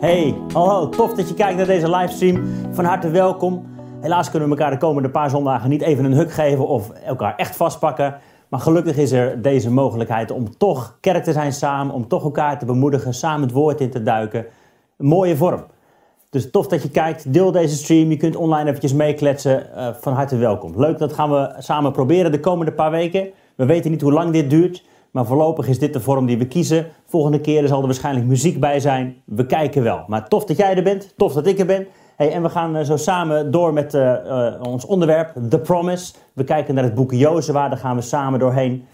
Hey, hallo, tof dat je kijkt naar deze livestream. Van harte welkom. Helaas kunnen we elkaar de komende paar zondagen niet even een huk geven of elkaar echt vastpakken. Maar gelukkig is er deze mogelijkheid om toch kerk te zijn samen, om toch elkaar te bemoedigen, samen het woord in te duiken. Een mooie vorm. Dus tof dat je kijkt. Deel deze stream. Je kunt online eventjes meekletsen. Uh, van harte welkom. Leuk, dat gaan we samen proberen de komende paar weken. We weten niet hoe lang dit duurt. Maar voorlopig is dit de vorm die we kiezen. Volgende keer zal er waarschijnlijk muziek bij zijn. We kijken wel. Maar tof dat jij er bent. Tof dat ik er ben. Hey, en we gaan uh, zo samen door met uh, uh, ons onderwerp, The Promise. We kijken naar het boek Jozua, daar gaan we samen doorheen.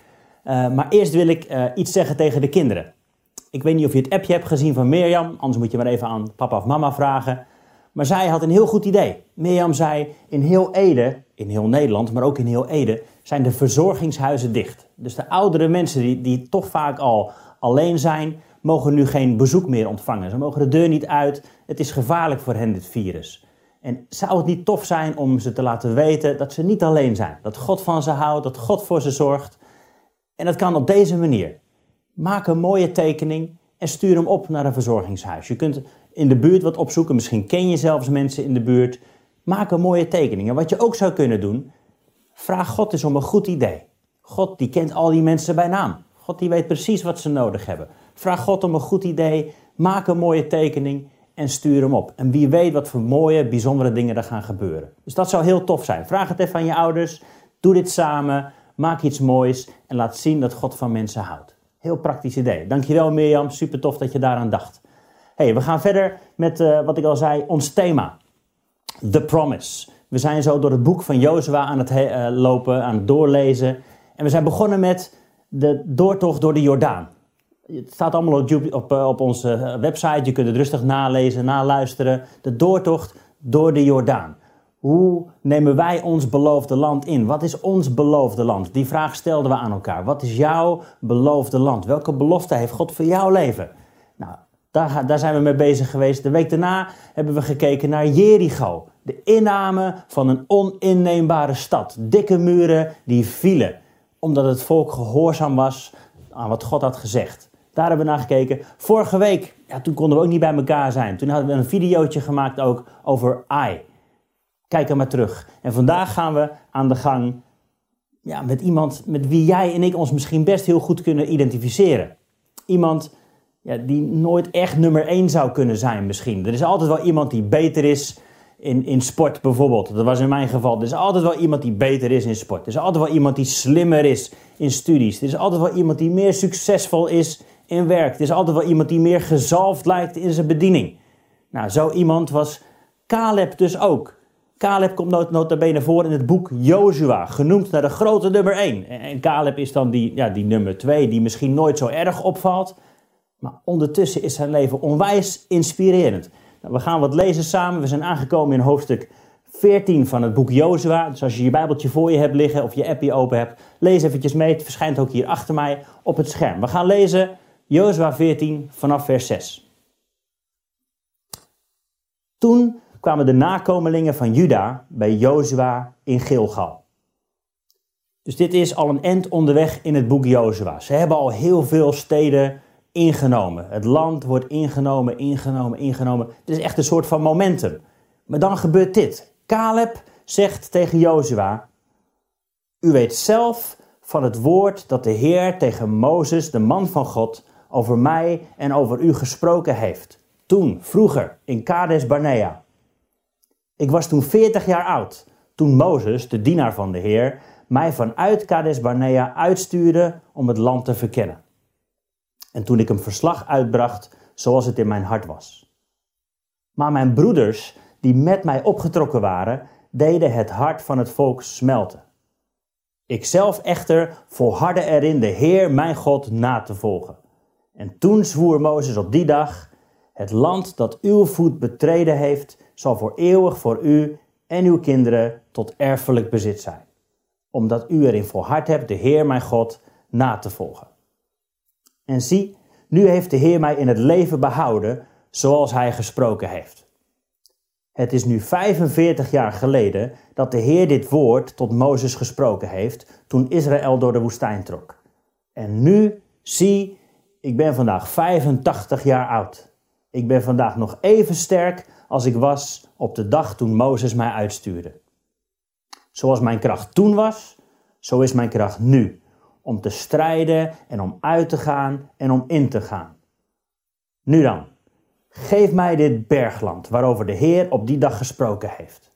maar eerst wil ik iets zeggen tegen de kinderen. Ik weet niet of je het appje hebt gezien van Mirjam, anders moet je maar even aan papa of mama vragen. Maar zij had een heel goed idee. Mirjam zei, in heel Ede, in heel Nederland, maar ook in heel Ede, zijn de verzorgingshuizen dicht. Dus de oudere mensen die, die toch vaak al alleen zijn, mogen nu geen bezoek meer ontvangen. Ze mogen de deur niet uit. Het is gevaarlijk voor hen, dit virus. En zou het niet tof zijn om ze te laten weten dat ze niet alleen zijn? Dat God van ze houdt, dat God voor ze zorgt. En dat kan op deze manier. Maak een mooie tekening en stuur hem op naar een verzorgingshuis. Je kunt in de buurt wat opzoeken. Misschien ken je zelfs mensen in de buurt. Maak een mooie tekening. En wat je ook zou kunnen doen, vraag God eens om een goed idee. God die kent al die mensen bij naam. God die weet precies wat ze nodig hebben. Vraag God om een goed idee, maak een mooie tekening en stuur hem op. En wie weet wat voor mooie, bijzondere dingen er gaan gebeuren. Dus dat zou heel tof zijn. Vraag het even aan je ouders, doe dit samen, maak iets moois en laat zien dat God van mensen houdt. Heel praktisch idee. Dankjewel Mirjam, super tof dat je daaraan dacht. Hey, we gaan verder met uh, wat ik al zei, ons thema. The Promise. We zijn zo door het boek van Jozua aan het uh, lopen, aan het doorlezen. En we zijn begonnen met de doortocht door de Jordaan. Het staat allemaal op, op, eh, op onze website. Je kunt het rustig nalezen, naluisteren. De doortocht door de Jordaan. Hoe nemen wij ons beloofde land in? Wat is ons beloofde land? Die vraag stelden we aan elkaar. Wat is jouw beloofde land? Welke belofte heeft God voor jouw leven? Daar, zijn we mee bezig geweest. De week daarna hebben we gekeken naar Jericho. De inname van een oninneembare stad. Dikke muren die vielen. Omdat het volk gehoorzaam was aan wat God had gezegd. Daar hebben we naar gekeken. Vorige week, ja, toen konden we ook niet bij elkaar zijn. Toen hadden we een videootje gemaakt ook over Ai. Kijk er maar terug. En vandaag gaan we aan de gang ja, met iemand met wie jij en ik ons misschien best heel goed kunnen identificeren. Iemand ja, die nooit echt nummer één zou kunnen zijn misschien. Er is altijd wel iemand die beter is in, in sport bijvoorbeeld. Dat was in mijn geval. Er is altijd wel iemand die beter is in sport. Er is altijd wel iemand die slimmer is in studies. Er is altijd wel iemand die meer succesvol is in werk. Er is altijd wel iemand die meer gezalfd lijkt in zijn bediening. Nou, zo iemand was Caleb dus ook. Caleb komt nota bene voor in het boek Jozua, genoemd naar de grote nummer 1. En Caleb is dan die, ja, die nummer 2, die misschien nooit zo erg opvalt. Maar ondertussen is zijn leven onwijs inspirerend. Nou, we gaan wat lezen samen. We zijn aangekomen in hoofdstuk 14 van het boek Jozua. Dus als je je bijbeltje voor je hebt liggen of je appje open hebt, lees eventjes mee. Het verschijnt ook hier achter mij op het scherm. We gaan lezen Jozua 14 vanaf vers 6. Toen kwamen de nakomelingen van Juda bij Jozua in Gilgal. Dus dit is al een end onderweg in het boek Jozua. Ze hebben al heel veel steden ingenomen. Het land wordt ingenomen, ingenomen, ingenomen. Het is echt een soort van momentum. Maar dan gebeurt dit. Caleb zegt tegen Jozua: U weet zelf van het woord dat de Heer tegen Mozes, de man van God, over mij en over u gesproken heeft. Toen, vroeger, in Kades Barnea. Ik was toen 40 jaar oud, toen Mozes, de dienaar van de Heer, mij vanuit Kades Barnea uitstuurde om het land te verkennen. En toen ik hem verslag uitbracht zoals het in mijn hart was. Maar mijn broeders, die met mij opgetrokken waren, deden het hart van het volk smelten. Ikzelf echter volhardde erin de Heer mijn God na te volgen. En toen zwoer Mozes op die dag: Het land dat uw voet betreden heeft, zal voor eeuwig voor u en uw kinderen tot erfelijk bezit zijn, omdat u erin volhard hebt de Heer mijn God na te volgen. En zie, nu heeft de Heer mij in het leven behouden, zoals hij gesproken heeft. Het is nu 45 jaar geleden dat de Heer dit woord tot Mozes gesproken heeft, toen Israël door de woestijn trok. En nu, zie, ik ben vandaag 85 jaar oud. Ik ben vandaag nog even sterk als ik was op de dag toen Mozes mij uitstuurde. Zoals mijn kracht toen was, zo is mijn kracht nu. Om te strijden en om uit te gaan en om in te gaan. Nu dan, geef mij dit bergland waarover de Heer op die dag gesproken heeft.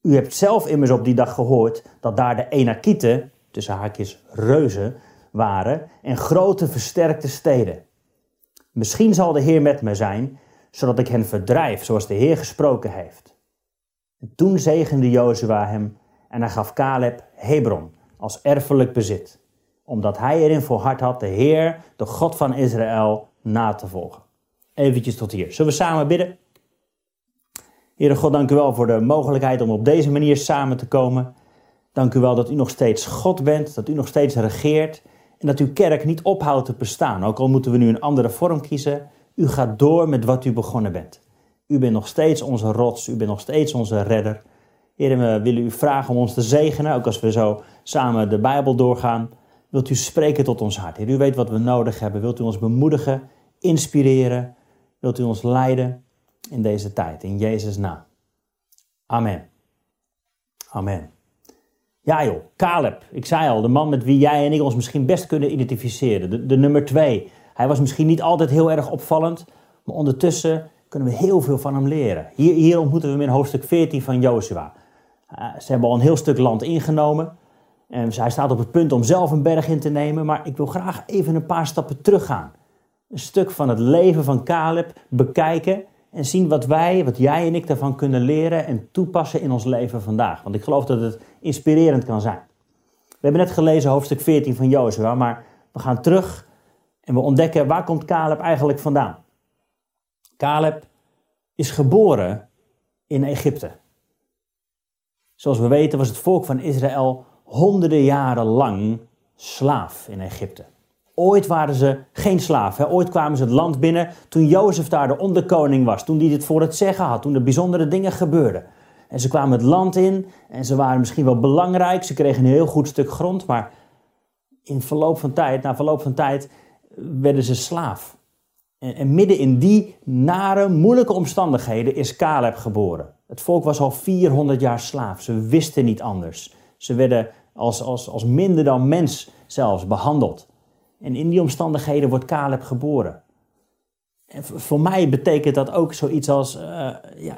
U hebt zelf immers op die dag gehoord dat daar de Enakieten, tussen haakjes reuzen, waren en grote versterkte steden. Misschien zal de Heer met me zijn, zodat ik hen verdrijf zoals de Heer gesproken heeft. En toen zegende Jozua hem en hij gaf Caleb Hebron als erfelijk bezit, omdat hij erin voor hart had de Heer, de God van Israël, na te volgen. Eventjes tot hier. Zullen we samen bidden? Heere God, dank u wel voor de mogelijkheid om op deze manier samen te komen. Dank u wel dat u nog steeds God bent, dat u nog steeds regeert en dat uw kerk niet ophoudt te bestaan. Ook al moeten we nu een andere vorm kiezen, u gaat door met wat u begonnen bent. U bent nog steeds onze rots, u bent nog steeds onze redder. Heer, we willen u vragen om ons te zegenen, ook als we zo samen de Bijbel doorgaan. Wilt u spreken tot ons hart? U weet wat we nodig hebben. Wilt u ons bemoedigen, inspireren? Wilt u ons leiden in deze tijd? In Jezus' naam. Amen. Amen. Ja joh, Caleb. Ik zei al, de man met wie jij en ik ons misschien best kunnen identificeren. De, nummer twee. Hij was misschien niet altijd heel erg opvallend, maar ondertussen kunnen we heel veel van hem leren. Hier, hier ontmoeten we hem in hoofdstuk 14 van Joshua. Uh, ze hebben al een heel stuk land ingenomen. En hij staat op het punt om zelf een berg in te nemen. Maar ik wil graag even een paar stappen teruggaan. Een stuk van het leven van Caleb bekijken. En zien wat wij, wat jij en ik daarvan kunnen leren en toepassen in ons leven vandaag. Want ik geloof dat het inspirerend kan zijn. We hebben net gelezen hoofdstuk 14 van Jozua, maar we gaan terug en we ontdekken waar komt Caleb eigenlijk vandaan. Caleb is geboren in Egypte. Zoals we weten was het volk van Israël honderden jaren lang slaaf in Egypte. Ooit waren ze geen slaaf. Hè? Ooit kwamen ze het land binnen toen Jozef daar de onderkoning was. Toen hij dit voor het zeggen had. Toen er bijzondere dingen gebeurden. En ze kwamen het land in en ze waren misschien wel belangrijk. Ze kregen een heel goed stuk grond. Maar in verloop van tijd, na verloop van tijd, werden ze slaaf. En, en midden in die nare, moeilijke omstandigheden is Caleb geboren. Het volk was al 400 jaar slaaf. Ze wisten niet anders. Ze werden als, als, als minder dan mens zelfs behandeld. En in die omstandigheden wordt Caleb geboren. En voor mij betekent dat ook zoiets als, uh,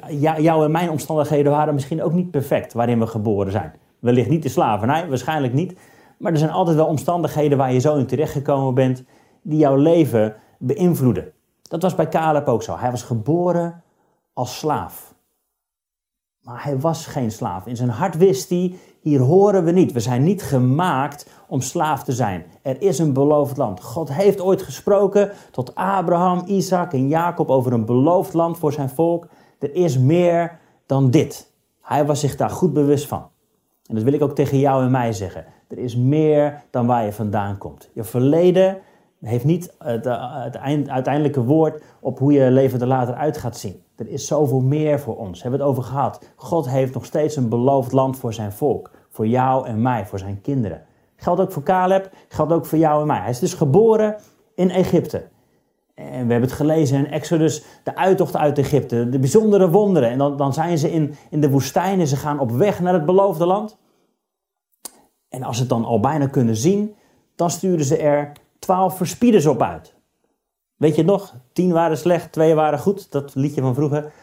ja, jouw en mijn omstandigheden waren misschien ook niet perfect waarin we geboren zijn. Wellicht niet de slavernij, waarschijnlijk niet. Maar er zijn altijd wel omstandigheden waar je zo in terechtgekomen bent, die jouw leven beïnvloeden. Dat was bij Caleb ook zo. Hij was geboren als slaaf. Maar hij was geen slaaf. In zijn hart wist hij, hier horen we niet. We zijn niet gemaakt om slaaf te zijn. Er is een beloofd land. God heeft ooit gesproken tot Abraham, Isaac en Jacob over een beloofd land voor zijn volk. Er is meer dan dit. Hij was zich daar goed bewust van. En dat wil ik ook tegen jou en mij zeggen. Er is meer dan waar je vandaan komt. Je verleden heeft niet het, het uiteindelijke woord op hoe je leven er later uit gaat zien. Er is zoveel meer voor ons. We het over gehad. God heeft nog steeds een beloofd land voor zijn volk. Voor jou en mij, voor zijn kinderen. Geldt ook voor Caleb, geldt ook voor jou en mij. Hij is dus geboren in Egypte. En we hebben het gelezen in Exodus, de uittocht uit Egypte, de bijzondere wonderen. En dan, dan zijn ze in, in de woestijn en ze gaan op weg naar het beloofde land. En als ze het dan al bijna kunnen zien, dan sturen ze er twaalf verspieders op uit. Weet je nog? Tien waren slecht, twee waren goed. Dat liedje van vroeger.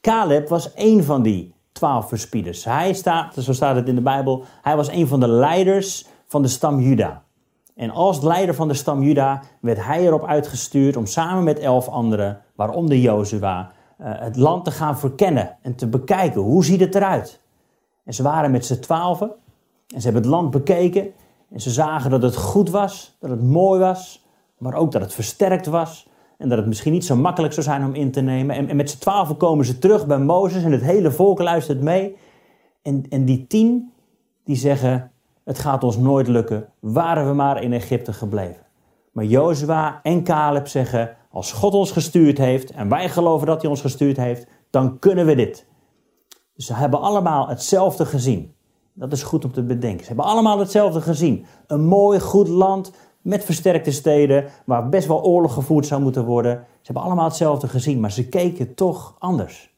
Caleb was één van die twaalf verspieders. Hij staat, zo staat het in de Bijbel, hij was een van de leiders van de stam Juda. En als leider van de stam Juda werd hij erop uitgestuurd om samen met elf anderen, waaronder Jozua, eh, het land te gaan verkennen en te bekijken. Hoe ziet het eruit? En ze waren met z'n twaalfen en ze hebben het land bekeken en ze zagen dat het goed was, dat het mooi was, maar ook dat het versterkt was. En dat het misschien niet zo makkelijk zou zijn om in te nemen. En, met z'n twaalf komen ze terug bij Mozes en het hele volk luistert mee. En, en die tien, die zeggen, het gaat ons nooit lukken, waren we maar in Egypte gebleven. Maar Jozua en Caleb zeggen, als God ons gestuurd heeft en wij geloven dat hij ons gestuurd heeft, dan kunnen we dit. Ze hebben allemaal hetzelfde gezien. Dat is goed om te bedenken. Ze hebben allemaal hetzelfde gezien. Een mooi, goed land met versterkte steden, waar best wel oorlog gevoerd zou moeten worden. Ze hebben allemaal hetzelfde gezien, maar ze keken toch anders.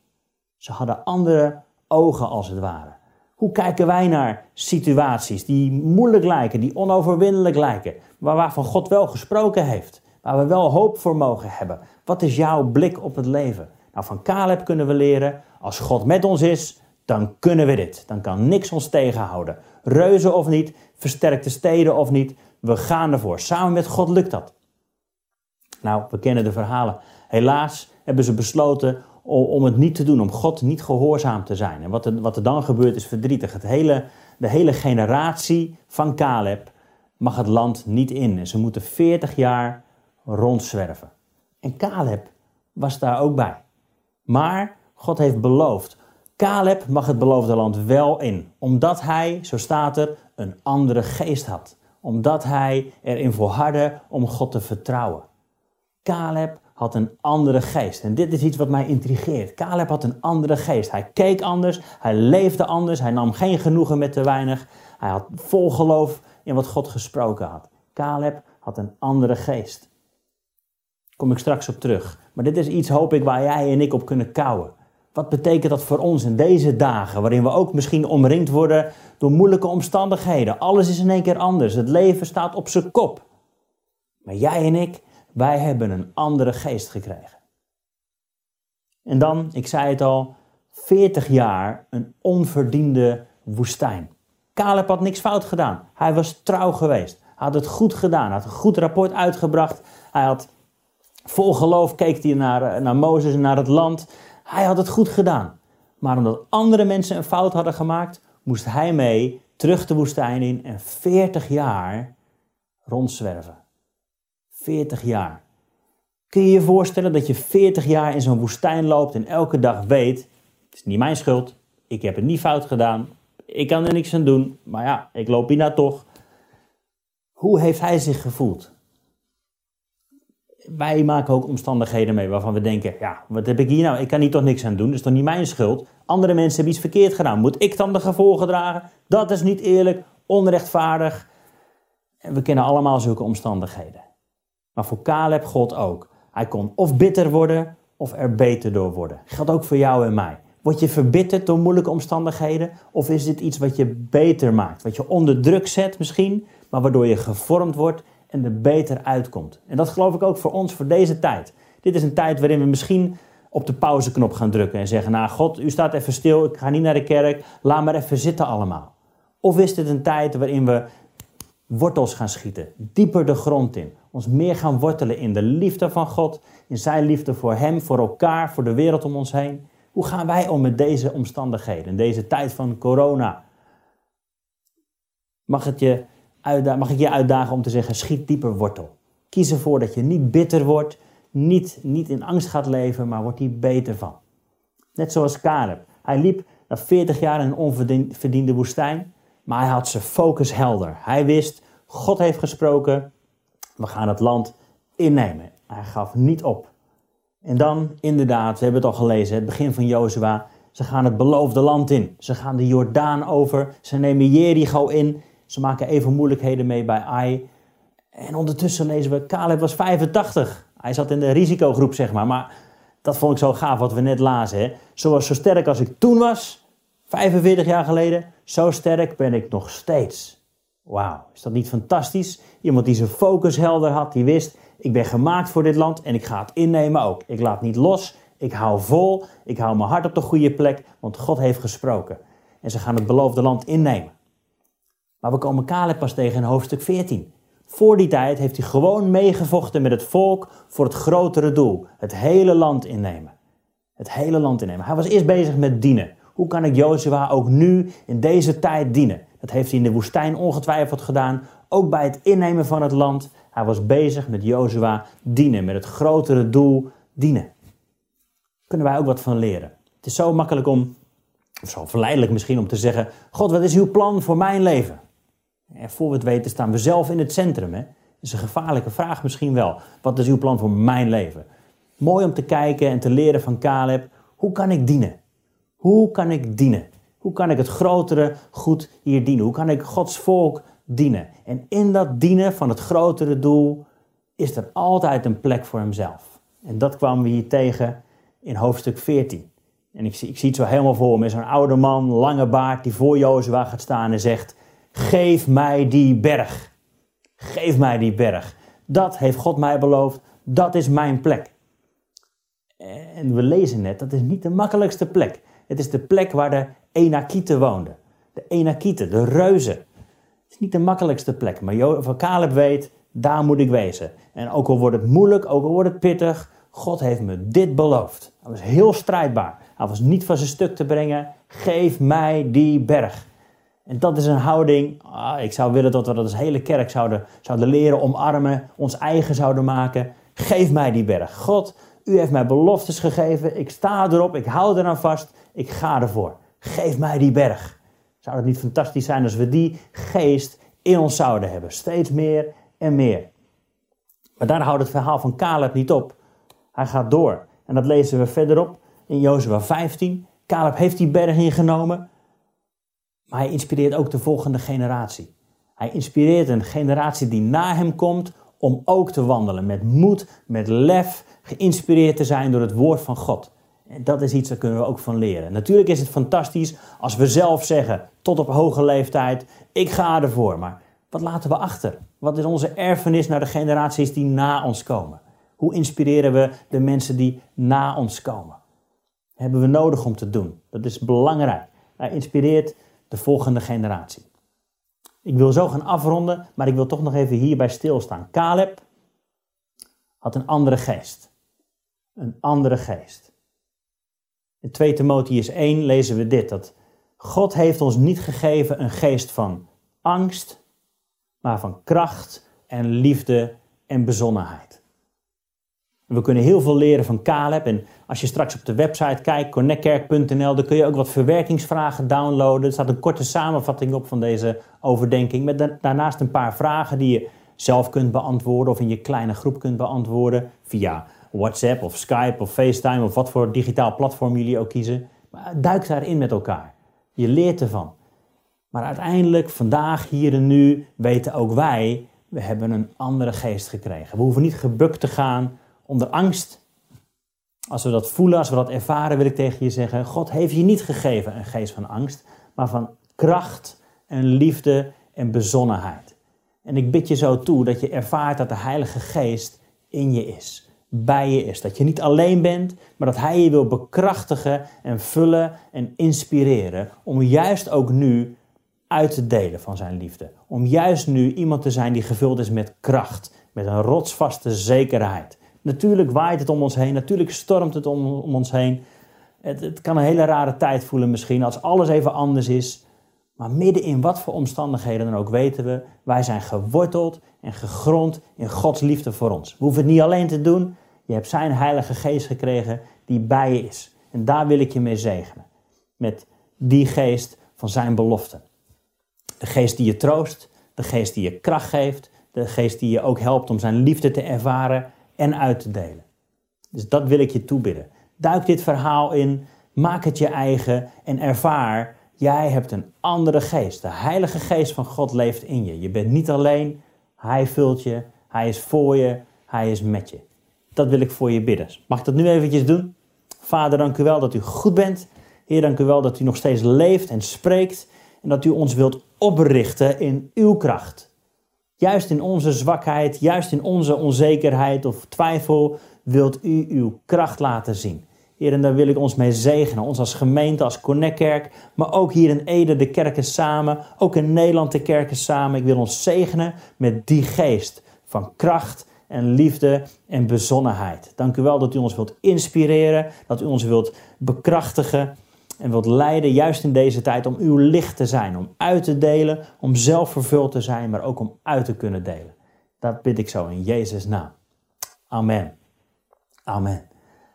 Ze hadden andere ogen als het ware. Hoe kijken wij naar situaties die moeilijk lijken, die onoverwinnelijk lijken, maar waarvan God wel gesproken heeft, waar we wel hoop voor mogen hebben? Wat is jouw blik op het leven? Nou, van Caleb kunnen we leren, als God met ons is, dan kunnen we dit. Dan kan niks ons tegenhouden. Reuzen of niet, versterkte steden of niet, we gaan ervoor. Samen met God lukt dat. Nou, we kennen de verhalen. Helaas hebben ze besloten om het niet te doen, om God niet gehoorzaam te zijn. En wat er, wat er dan gebeurt is verdrietig. Het hele, de hele generatie van Caleb mag het land niet in. En ze moeten 40 jaar rondzwerven. En Caleb was daar ook bij. Maar God heeft beloofd. Caleb mag het beloofde land wel in, omdat hij, zo staat er, een andere geest had. Omdat hij erin volhardde om God te vertrouwen. Caleb had een andere geest. En dit is iets wat mij intrigeert. Caleb had een andere geest. Hij keek anders, hij leefde anders, hij nam geen genoegen met te weinig. Hij had vol geloof in wat God gesproken had. Caleb had een andere geest. Kom ik straks op terug. Maar dit is iets, hoop ik, waar jij en ik op kunnen kouwen. Wat betekent dat voor ons in deze dagen, waarin we ook misschien omringd worden door moeilijke omstandigheden? Alles is in één keer anders. Het leven staat op zijn kop. Maar jij en ik, wij hebben een andere geest gekregen. En dan, ik zei het al, 40 jaar een onverdiende woestijn. Caleb had niks fout gedaan. Hij was trouw geweest. Hij had het goed gedaan. Hij had een goed rapport uitgebracht. Hij had vol geloof keek hij naar, naar Mozes en naar het land. Hij had het goed gedaan. Maar omdat andere mensen een fout hadden gemaakt, moest hij mee terug de woestijn in en 40 jaar rondzwerven. 40 jaar. Kun je je voorstellen dat je 40 jaar in zo'n woestijn loopt en elke dag weet: het is niet mijn schuld, ik heb het niet fout gedaan, ik kan er niks aan doen, maar ja, ik loop hier nou toch. Hoe heeft hij zich gevoeld? Wij maken ook omstandigheden mee waarvan we denken: ja, wat heb ik hier nou? Ik kan hier toch niks aan doen, dat is toch niet mijn schuld? Andere mensen hebben iets verkeerd gedaan. Moet ik dan de gevolgen dragen? Dat is niet eerlijk, onrechtvaardig. En we kennen allemaal zulke omstandigheden. Maar voor Caleb God ook. Hij kon of bitter worden of er beter door worden. Geldt ook voor jou en mij. Word je verbitterd door moeilijke omstandigheden? Of is dit iets wat je beter maakt? Wat je onder druk zet misschien, maar waardoor je gevormd wordt en er beter uitkomt. En dat geloof ik ook voor ons, voor deze tijd. Dit is een tijd waarin we misschien op de pauzeknop gaan drukken en zeggen: Nou, God, u staat even stil, ik ga niet naar de kerk, laat maar even zitten allemaal. Of is dit een tijd waarin we wortels gaan schieten, dieper de grond in, ons meer gaan wortelen in de liefde van God, in zijn liefde voor Hem, voor elkaar, voor de wereld om ons heen? Hoe gaan wij om met deze omstandigheden, deze tijd van corona? Mag, het je mag ik je uitdagen om te zeggen: schiet dieper wortel. Kies ervoor dat je niet bitter wordt, niet, niet in angst gaat leven, maar wordt hier beter van. Net zoals Caleb. Hij liep na 40 jaar in een onverdiende woestijn, maar hij had zijn focus helder. Hij wist: God heeft gesproken, we gaan het land innemen. Hij gaf niet op. En dan, inderdaad, we hebben het al gelezen, het begin van Jozua. Ze gaan het beloofde land in. Ze gaan de Jordaan over. Ze nemen Jericho in. Ze maken even moeilijkheden mee bij Ai. En ondertussen lezen we, Caleb was 85. Hij zat in de risicogroep, zeg maar. Maar dat vond ik zo gaaf wat we net lazen. Hè? Zo, zo sterk als ik toen was, 45 jaar geleden, zo sterk ben ik nog steeds. Wauw, is dat niet fantastisch? Iemand die zijn focus helder had, die wist, ik ben gemaakt voor dit land en ik ga het innemen ook. Ik laat niet los, ik hou vol, ik hou mijn hart op de goede plek, want God heeft gesproken. En ze gaan het beloofde land innemen. Maar we komen Caleb pas tegen in hoofdstuk 14. Voor die tijd heeft hij gewoon meegevochten met het volk voor het grotere doel. Het hele land innemen. Het hele land innemen. Hij was eerst bezig met dienen. Hoe kan ik Jozua ook nu in deze tijd dienen? Dat heeft hij in de woestijn ongetwijfeld gedaan. Ook bij het innemen van het land. Hij was bezig met Jozua dienen. Met het grotere doel dienen. Kunnen wij ook wat van leren. Het is zo makkelijk om, of zo verleidelijk misschien om te zeggen... God, wat is uw plan voor mijn leven? En voor we het weten staan we zelf in het centrum. Hè? Dat is een gevaarlijke vraag misschien wel. Wat is uw plan voor mijn leven? Mooi om te kijken en te leren van Caleb. Hoe kan ik dienen? Hoe kan ik dienen? Hoe kan ik het grotere goed hier dienen? Hoe kan ik Gods volk dienen. En in dat dienen van het grotere doel is er altijd een plek voor hemzelf. En dat kwamen we hier tegen in hoofdstuk 14. En ik zie, ik zie het zo helemaal voor me. Zo'n oude man, lange baard, die voor Jozua gaat staan en zegt... Geef mij die berg. Geef mij die berg. Dat heeft God mij beloofd. Dat is mijn plek. En we lezen net, dat is niet de makkelijkste plek. Het is de plek waar de Enakieten woonden. De Enakieten, de reuzen. Het is niet de makkelijkste plek. Maar van Caleb weet, daar moet ik wezen. En ook al wordt het moeilijk, ook al wordt het pittig, God heeft me dit beloofd. Hij was heel strijdbaar. Hij was niet van zijn stuk te brengen. Geef mij die berg. En dat is een houding. Ah, ik zou willen dat we dat als hele kerk zouden, zouden leren, omarmen, ons eigen zouden maken. Geef mij die berg. God, u heeft mij beloftes gegeven. Ik sta erop. Ik hou eraan vast. Ik ga ervoor. Geef mij die berg. Zou het niet fantastisch zijn als we die geest in ons zouden hebben? Steeds meer en meer. Maar daar houdt het verhaal van Caleb niet op. Hij gaat door. En dat lezen we verderop in Jozua 15. Caleb heeft die berg ingenomen. Maar hij inspireert ook de volgende generatie. Hij inspireert een generatie die na hem komt om ook te wandelen met moed, met lef, geïnspireerd te zijn door het woord van God. En dat is iets, daar kunnen we ook van leren. Natuurlijk is het fantastisch als we zelf zeggen, tot op hoge leeftijd, ik ga ervoor. Maar wat laten we achter? Wat is onze erfenis naar de generaties die na ons komen? Hoe inspireren we de mensen die na ons komen? hebben we nodig om te doen. Dat is belangrijk. Hij inspireert de volgende generatie. Ik wil zo gaan afronden, maar ik wil toch nog even hierbij stilstaan. Caleb had een andere geest. Een andere geest. In 2 Timotheus 1 lezen we dit: dat God heeft ons niet gegeven een geest van angst, maar van kracht en liefde en bezonnenheid. We kunnen heel veel leren van Caleb. En als je straks op de website kijkt, connectkerk.nl, dan kun je ook wat verwerkingsvragen downloaden. Er staat een korte samenvatting op van deze overdenking. Met daarnaast een paar vragen die je zelf kunt beantwoorden of in je kleine groep kunt beantwoorden. Via WhatsApp of Skype of FaceTime of wat voor digitaal platform jullie ook kiezen. Maar duik daarin met elkaar. Je leert ervan. Maar uiteindelijk, vandaag, hier en nu, weten ook wij, we hebben een andere geest gekregen. We hoeven niet gebukt te gaan onder angst. Als we dat voelen, als we dat ervaren, wil ik tegen je zeggen: God heeft je niet gegeven een geest van angst, maar van kracht en liefde en bezonnenheid. En ik bid je zo toe dat je ervaart dat de Heilige Geest in je is, bij je is. Dat je niet alleen bent, maar dat Hij je wil bekrachtigen en vullen en inspireren om juist ook nu uit te delen van Zijn liefde. Om juist nu iemand te zijn die gevuld is met kracht, met een rotsvaste zekerheid. Natuurlijk waait het om ons heen, natuurlijk stormt het om, om ons heen. Het, het, kan een hele rare tijd voelen misschien als alles even anders is. Maar midden in wat voor omstandigheden dan ook weten we, wij zijn geworteld en gegrond in Gods liefde voor ons. We hoeven het niet alleen te doen. Je hebt zijn Heilige Geest gekregen die bij je is. En daar wil ik je mee zegenen. Met die geest van zijn beloften. De geest die je troost, de geest die je kracht geeft, de geest die je ook helpt om zijn liefde te ervaren en uit te delen. Dus dat wil ik je toebidden. Duik dit verhaal in, maak het je eigen en ervaar, jij hebt een andere geest. De Heilige Geest van God leeft in je. Je bent niet alleen, Hij vult je, Hij is voor je, Hij is met je. Dat wil ik voor je bidden. Mag ik dat nu eventjes doen? Vader, dank u wel dat u goed bent. Heer, dank u wel dat u nog steeds leeft en spreekt en dat u ons wilt oprichten in uw kracht. Juist in onze zwakheid, juist in onze onzekerheid of twijfel, wilt u uw kracht laten zien. Heer, en daar wil ik ons mee zegenen. Ons als gemeente, als Connectkerk, maar ook hier in Ede de kerken samen, ook in Nederland de kerken samen. Ik wil ons zegenen met die geest van kracht en liefde en bezonnenheid. Dank u wel dat u ons wilt inspireren, dat u ons wilt bekrachtigen en wilt leiden, juist in deze tijd, om uw licht te zijn, om uit te delen, om zelf vervuld te zijn, maar ook om uit te kunnen delen. Dat bid ik zo in Jezus' naam. Amen. Amen.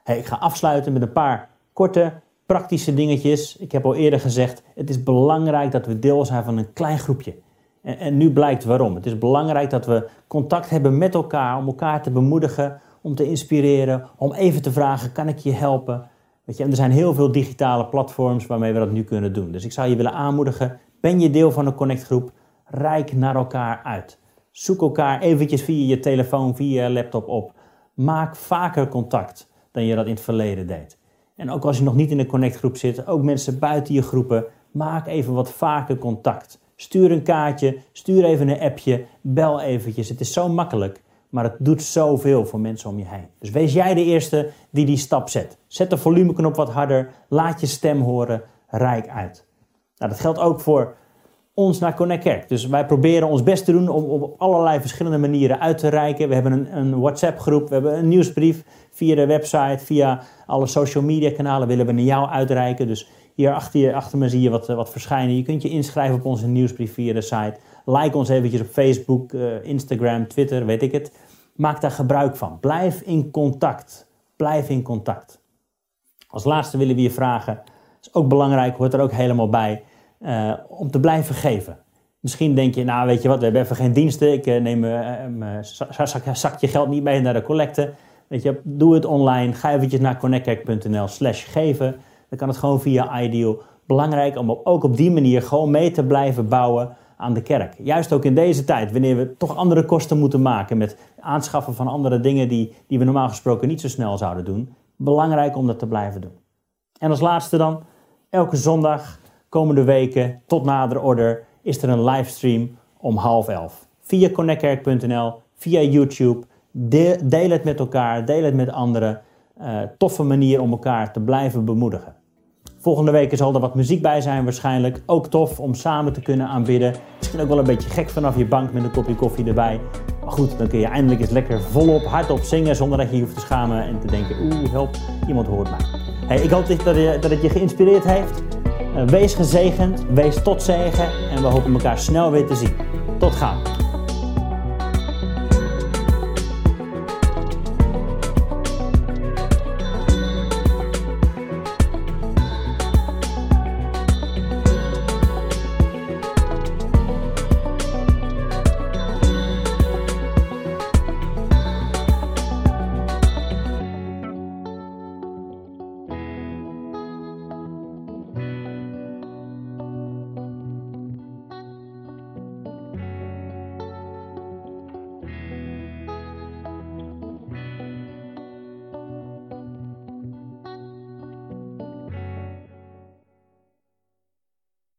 Hey, ik ga afsluiten met een paar korte, praktische dingetjes. Ik heb al eerder gezegd, het is belangrijk dat we deel zijn van een klein groepje. En, en nu blijkt waarom. Het is belangrijk dat we contact hebben met elkaar, om elkaar te bemoedigen, om te inspireren, om even te vragen, kan ik je helpen? Weet je, en er zijn heel veel digitale platforms waarmee we dat nu kunnen doen. Dus ik zou je willen aanmoedigen, ben je deel van een connectgroep? Rijk naar elkaar uit. Zoek elkaar eventjes via je telefoon, via je laptop op. Maak vaker contact dan je dat in het verleden deed. En ook als je nog niet in de connectgroep zit, ook mensen buiten je groepen, maak even wat vaker contact. Stuur een kaartje, stuur even een appje, bel eventjes. Het is zo makkelijk, maar het doet zoveel voor mensen om je heen. Dus wees jij de eerste die die stap zet. Zet de volumeknop wat harder, laat je stem horen, rijk uit. Nou, dat geldt ook voor ons naar Connect Kerk. Dus wij proberen ons best te doen om op allerlei verschillende manieren uit te reiken. We hebben een, een WhatsApp-groep, we hebben een nieuwsbrief via de website, via alle social media kanalen willen we naar jou uitreiken. Dus hier achter, achter me zie je wat, wat verschijnen. Je kunt je inschrijven op onze nieuwsbrief via de site. Like ons eventjes op Facebook, uh, Instagram, Twitter, weet ik het. Maak daar gebruik van. Blijf in contact. Blijf in contact. Als laatste willen we je vragen, is ook belangrijk, hoort er ook helemaal bij, uh, om te blijven geven. Misschien denk je, nou weet je wat, we hebben even geen diensten, ik uh, neem mijn zakje geld niet mee naar de collecte. Weet je, doe het online, ga eventjes naar connectkerk.nl slash geven. Dan kan het gewoon via Ideal. Belangrijk om ook op die manier gewoon mee te blijven bouwen aan de kerk. Juist ook in deze tijd, wanneer we toch andere kosten moeten maken met aanschaffen van andere dingen die, die we normaal gesproken niet zo snel zouden doen. Belangrijk om dat te blijven doen. En als laatste dan, elke zondag, komende weken, tot nader order, is er een livestream om half elf. Via connectkerk.nl, via YouTube. Deel het met elkaar, deel het met anderen. Uh, toffe manier om elkaar te blijven bemoedigen. Volgende week zal er wat muziek bij zijn waarschijnlijk. Ook tof om samen te kunnen aanbidden. Misschien ook wel een beetje gek vanaf je bank met een kopje koffie erbij. Maar goed, dan kun je eindelijk eens lekker volop, hardop zingen zonder dat je je hoeft te schamen en te denken, oeh, help, iemand hoort mij. Hey, ik hoop dat, je, dat het je geïnspireerd heeft. Uh, wees gezegend, wees tot zegen en we hopen elkaar snel weer te zien. Tot gauw.